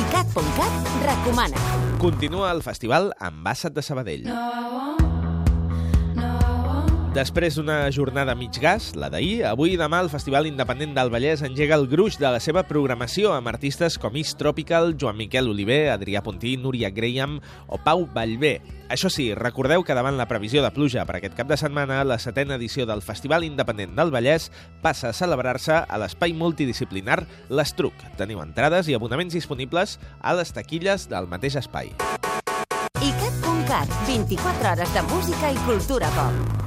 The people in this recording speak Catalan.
ICAT.cat recomana. Continua el festival Ambassat de Sabadell. Després d'una jornada mig gas, la d'ahir, avui i demà el Festival Independent del Vallès engega el gruix de la seva programació amb artistes com East Tropical, Joan Miquel Oliver, Adrià Puntí, Núria Graham o Pau Vallvé. Això sí, recordeu que davant la previsió de pluja per aquest cap de setmana, la setena edició del Festival Independent del Vallès passa a celebrar-se a l'espai multidisciplinar L'Estruc. Teniu entrades i abonaments disponibles a les taquilles del mateix espai. ICAT.cat, 24 hores de música i cultura pop.